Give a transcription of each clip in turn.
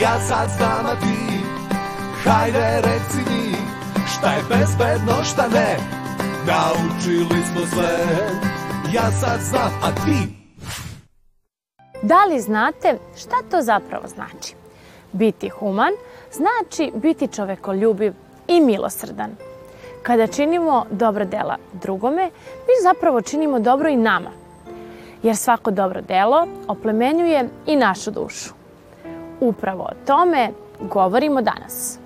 Ja sad znam, a ti Hajde reci mi Šta je bezbedno, šta ne Naučili smo sve Ja sad znam, a ti Da li znate šta to zapravo znači? Biti human znači biti čovekoljubiv i milosrdan. Kada činimo dobro dela drugome, mi zapravo činimo dobro i nama. Jer svako dobro delo oplemenjuje i našu dušu. Upravo o tome govorimo danas.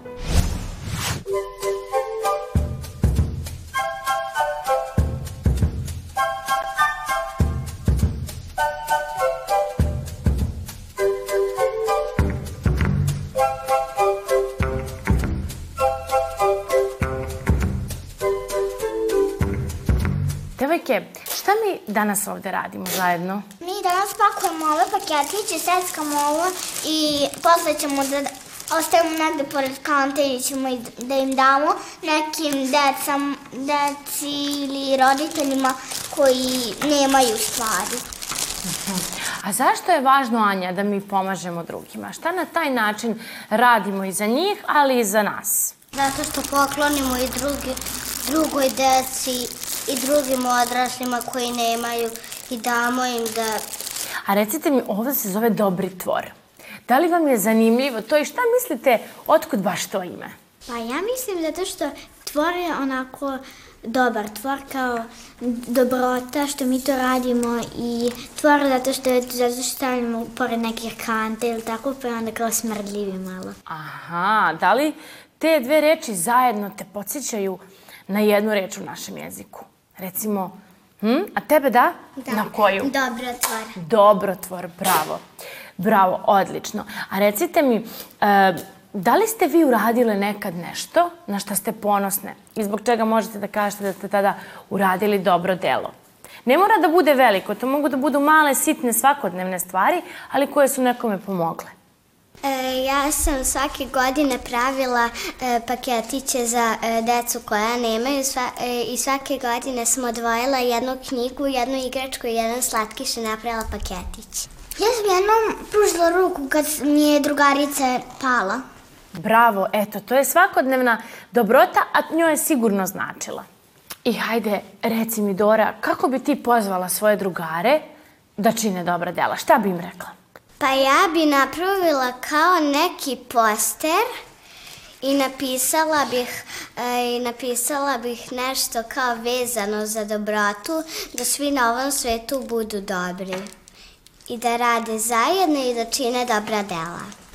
Šta mi danas ovde radimo zajedno? Mi danas pakujemo ove paketiće, seckamo ovo i posle ćemo da ostavimo negde pored kante i ćemo da im damo nekim decam, deci ili roditeljima koji nemaju stvari. A zašto je važno, Anja, da mi pomažemo drugima? Šta na taj način radimo i za njih, ali i za nas? Zato što poklonimo i drugi, drugoj deci i drugim odraslima koji nemaju i damo im da... A recite mi, ovo se zove Dobri tvor. Da li vam je zanimljivo to i šta mislite, otkud baš to ime? Pa ja mislim zato što tvor je onako dobar tvor kao dobrota što mi to radimo i tvor zato što je zato što stavljamo pored nekih kante ili tako pa je onda kao smrdljivi malo. Aha, da li te dve reči zajedno te podsjećaju na jednu reč u našem jeziku? Recimo, hm? a tebe da? Da. Na koju? Dobrotvor. Dobrotvor, bravo. Bravo, odlično. A recite mi, e, da li ste vi uradile nekad nešto na šta ste ponosne i zbog čega možete da kažete da ste tada uradili dobro delo? Ne mora da bude veliko, to mogu da budu male, sitne, svakodnevne stvari, ali koje su nekome pomogle. E, ja sam svake godine pravila e, paketiće za e, decu koja nemaju sva, e, i svake godine sam odvojila jednu knjigu, jednu igračku i jedan slatkiš i napravila paketić. Ja sam jednom pružila ruku kad mi je drugarica pala. Bravo, eto, to je svakodnevna dobrota, a njoj je sigurno značila. I hajde, reci mi, Dora, kako bi ti pozvala svoje drugare da čine dobra dela? Šta bi im rekla? Pa ja bi napravila kao neki poster i napisala bih, e, i napisala bih nešto kao vezano za dobrotu, da svi na ovom svetu budu dobri i da rade zajedno i da čine dobra dela.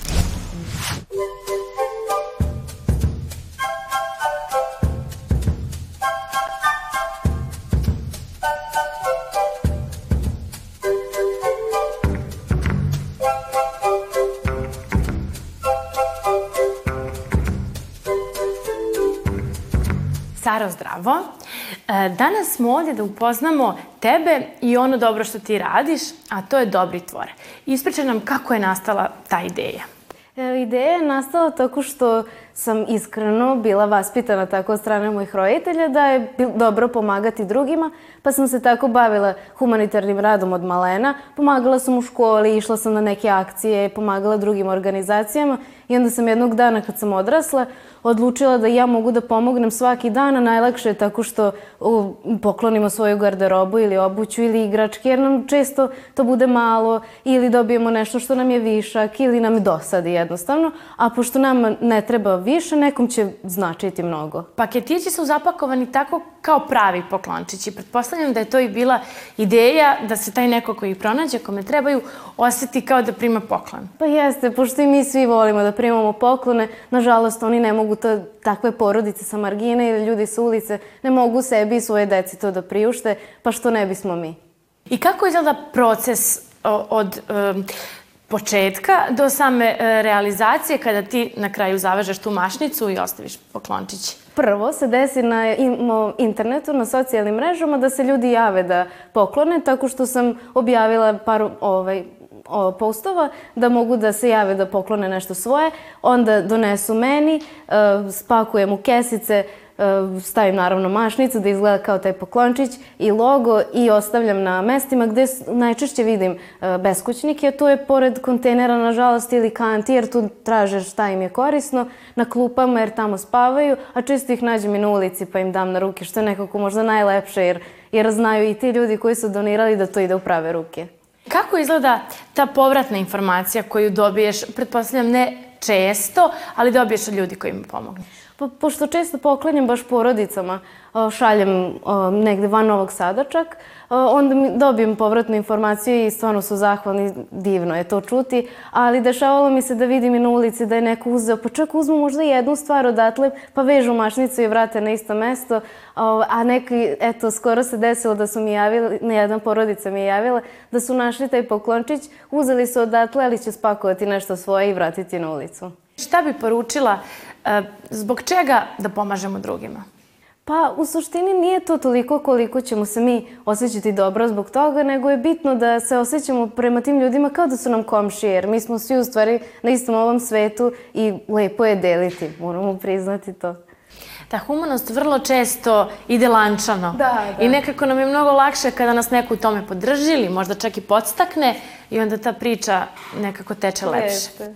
Saro, zdravo. E, Danas smo ovdje da upoznamo tebe i ono dobro što ti radiš, a to je Dobri tvor. Ispričaj nam kako je nastala ta ideja. E, Ideja je nastala tako što sam iskreno bila vaspitana tako od strane mojih roditelja da je dobro pomagati drugima, pa sam se tako bavila humanitarnim radom od malena. Pomagala sam u školi, išla sam na neke akcije, pomagala drugim organizacijama i onda sam jednog dana kad sam odrasla odlučila da ja mogu da pomognem svaki dan, a najlakše je tako što poklonimo svoju garderobu ili obuću ili igračke, jer nam često to bude malo ili dobijemo nešto što nam je višak ili nam dosadi jednostavno, a pošto nam ne treba više, nekom će značiti mnogo. Paketići su zapakovani tako kao pravi poklončići. Pretpostavljam da je to i bila ideja da se taj neko koji ih pronađe, kome trebaju, osjeti kao da prima poklon. Pa jeste, pošto i mi svi volimo da primamo poklone, nažalost oni ne mogu to, takve porodice sa margine ili ljudi sa ulice ne mogu sebi i svoje deci to da priušte, pa što ne bismo mi. I kako izgleda proces od em, početka do same e, realizacije kada ti na kraju zavežeš tu mašnicu i ostaviš poklončići? Prvo se desi na internetu, na socijalnim mrežama da se ljudi jave da poklone, tako što sam objavila par ovaj, postova da mogu da se jave da poklone nešto svoje, onda donesu meni, e, spakujem u kesice, stavim naravno mašnicu da izgleda kao taj poklončić i logo i ostavljam na mestima gde najčešće vidim e, beskućnike, a to je pored kontejnera nažalost ili kanti jer tu traže šta im je korisno, na klupama jer tamo spavaju, a često ih nađem i na ulici pa im dam na ruke što je nekako možda najlepše jer, jer znaju i ti ljudi koji su donirali da to ide u prave ruke. Kako izgleda ta povratna informacija koju dobiješ, pretpostavljam ne često, ali dobiješ od ljudi koji im pomognu? Pa, pošto često poklanjam baš porodicama, šaljem negde van Novog Sada čak, onda mi dobijem povratnu informaciju i stvarno su zahvalni, divno je to čuti, ali dešavalo mi se da vidim i na ulici da je neko uzeo, pa čak uzmu možda jednu stvar odatle, pa vežu mašnicu i vrate na isto mesto, a neki, eto, skoro se desilo da su mi javili, ne jedna porodica mi je javila, da su našli taj poklončić, uzeli su odatle, ali će spakovati nešto svoje i vratiti na ulicu. Šta bi poručila, e, zbog čega da pomažemo drugima? Pa, u suštini nije to toliko koliko ćemo se mi osjećati dobro zbog toga, nego je bitno da se osjećamo prema tim ljudima kao da su nam komšije, jer mi smo svi u stvari na istom ovom svetu i lepo je deliti, moramo priznati to. Ta humanost vrlo često ide lančano. Da, da. I nekako nam je mnogo lakše kada nas neko u tome podrži ili možda čak i podstakne i onda ta priča nekako teče lepše. Jeste.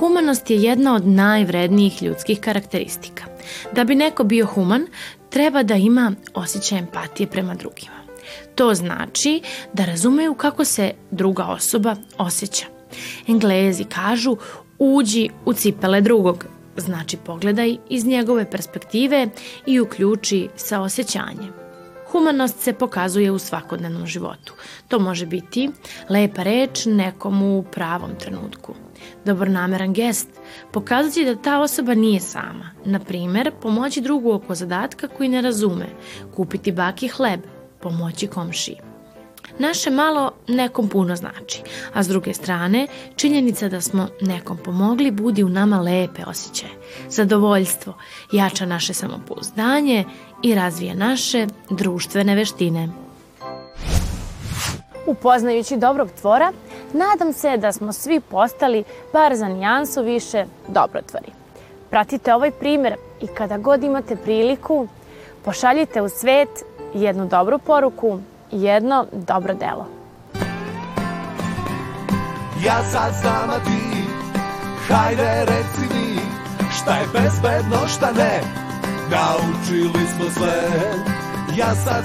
Humanost je jedna od najvrednijih ljudskih karakteristika. Da bi neko bio human, treba da ima osjećaj empatije prema drugima. To znači da razumeju kako se druga osoba osjeća. Englezi kažu uđi u cipele drugog, znači pogledaj iz njegove perspektive i uključi sa osjećanjem. Humanost se pokazuje u svakodnevnom životu. To može biti lepa reč nekom u pravom trenutku. Dobronameran gest pokazati da ta osoba nije sama. Na primer, pomoći drugu oko zadatka koji ne razume, kupiti baki hleb, pomoći komšiji. Naše malo nekom puno znači, a s druge strane, činjenica da smo nekom pomogli budi u nama lepe osjećaje, zadovoljstvo, jača naše samopouzdanje i razvija naše društvene veštine. Upoznajući dobrog tvora, nadam se da smo svi postali bar za nijansu više dobrotvori. Pratite ovaj primer i kada god imate priliku, pošaljite u svet jednu dobru poruku i jedno dobro delo. Ja sad znam, a ti, hajde reci mi, šta je bezbedno, šta ne, naučili smo sve. Ja sad znam,